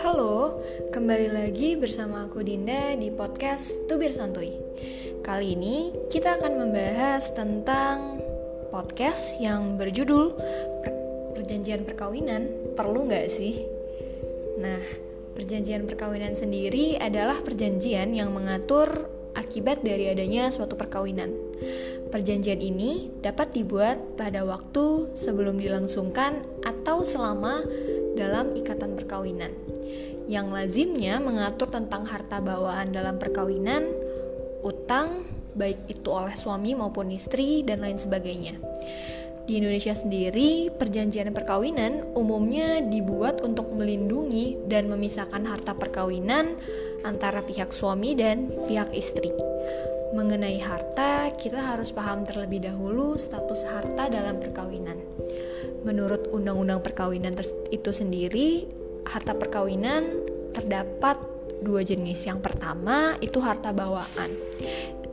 Halo, kembali lagi bersama aku Dinda di podcast Tubir Santuy. Kali ini kita akan membahas tentang podcast yang berjudul Perjanjian Perkawinan Perlu Nggak Sih? Nah, perjanjian perkawinan sendiri adalah perjanjian yang mengatur akibat dari adanya suatu perkawinan. Perjanjian ini dapat dibuat pada waktu sebelum dilangsungkan atau selama dalam ikatan perkawinan yang lazimnya mengatur tentang harta bawaan dalam perkawinan, utang, baik itu oleh suami maupun istri, dan lain sebagainya. Di Indonesia sendiri, perjanjian perkawinan umumnya dibuat untuk melindungi dan memisahkan harta perkawinan antara pihak suami dan pihak istri. Mengenai harta, kita harus paham terlebih dahulu status harta dalam perkawinan. Menurut Undang-Undang Perkawinan itu sendiri, harta perkawinan terdapat dua jenis. Yang pertama itu harta bawaan.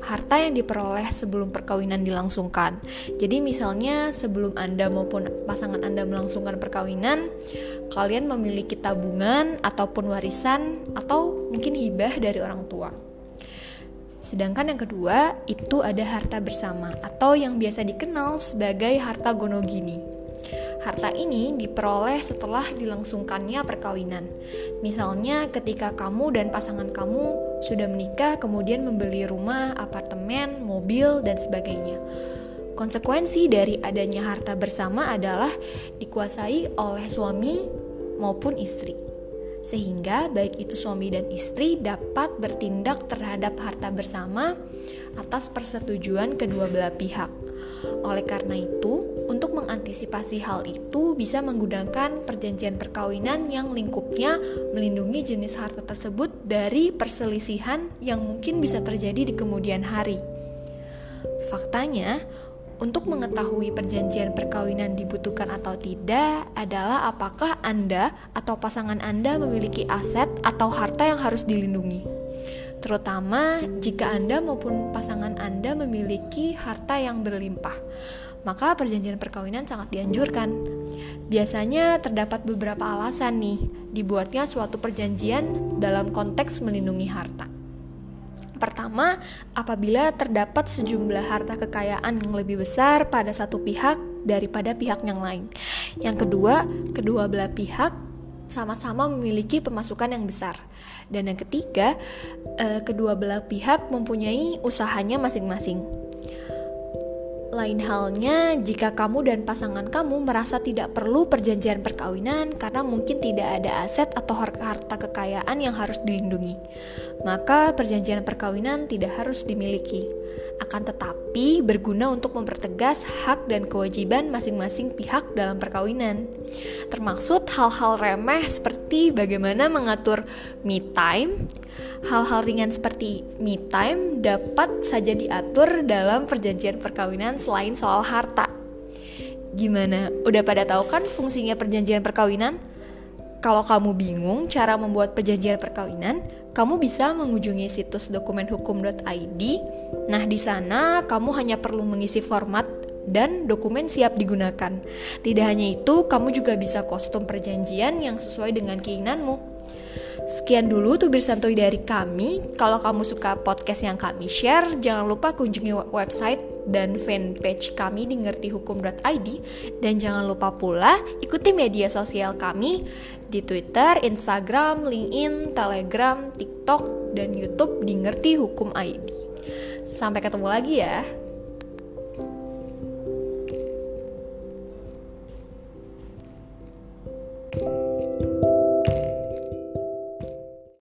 Harta yang diperoleh sebelum perkawinan dilangsungkan. Jadi misalnya sebelum Anda maupun pasangan Anda melangsungkan perkawinan, kalian memiliki tabungan ataupun warisan atau mungkin hibah dari orang tua. Sedangkan yang kedua itu ada harta bersama atau yang biasa dikenal sebagai harta gonogini. Harta ini diperoleh setelah dilangsungkannya perkawinan. Misalnya ketika kamu dan pasangan kamu sudah menikah kemudian membeli rumah, apartemen, mobil, dan sebagainya. Konsekuensi dari adanya harta bersama adalah dikuasai oleh suami maupun istri. Sehingga baik itu suami dan istri dapat bertindak terhadap harta bersama atas persetujuan kedua belah pihak. Oleh karena itu, untuk mengantisipasi hal itu bisa menggunakan perjanjian perkawinan yang lingkupnya melindungi jenis harta tersebut dari perselisihan yang mungkin bisa terjadi di kemudian hari. Faktanya, untuk mengetahui perjanjian perkawinan dibutuhkan atau tidak adalah apakah Anda atau pasangan Anda memiliki aset atau harta yang harus dilindungi. Terutama jika Anda maupun pasangan Anda memiliki harta yang berlimpah maka perjanjian perkawinan sangat dianjurkan. Biasanya terdapat beberapa alasan nih dibuatnya suatu perjanjian dalam konteks melindungi harta. Pertama, apabila terdapat sejumlah harta kekayaan yang lebih besar pada satu pihak daripada pihak yang lain. Yang kedua, kedua belah pihak sama-sama memiliki pemasukan yang besar. Dan yang ketiga, eh, kedua belah pihak mempunyai usahanya masing-masing. Lain halnya jika kamu dan pasangan kamu merasa tidak perlu perjanjian perkawinan karena mungkin tidak ada aset atau harta kekayaan yang harus dilindungi, maka perjanjian perkawinan tidak harus dimiliki. Akan tetapi berguna untuk mempertegas hak dan kewajiban masing-masing pihak dalam perkawinan. Termaksud hal-hal remeh seperti bagaimana mengatur me time, Hal-hal ringan seperti me time dapat saja diatur dalam perjanjian perkawinan selain soal harta. Gimana? Udah pada tahu kan fungsinya perjanjian perkawinan? Kalau kamu bingung cara membuat perjanjian perkawinan, kamu bisa mengunjungi situs dokumenhukum.id. Nah, di sana kamu hanya perlu mengisi format dan dokumen siap digunakan. Tidak hanya itu, kamu juga bisa kostum perjanjian yang sesuai dengan keinginanmu. Sekian dulu tuh bersantui dari kami. Kalau kamu suka podcast yang kami share, jangan lupa kunjungi website dan fanpage kami di ngertihukum.id dan jangan lupa pula ikuti media sosial kami di Twitter, Instagram, LinkedIn, Telegram, TikTok, dan YouTube di Ngerti Hukum ID. Sampai ketemu lagi ya.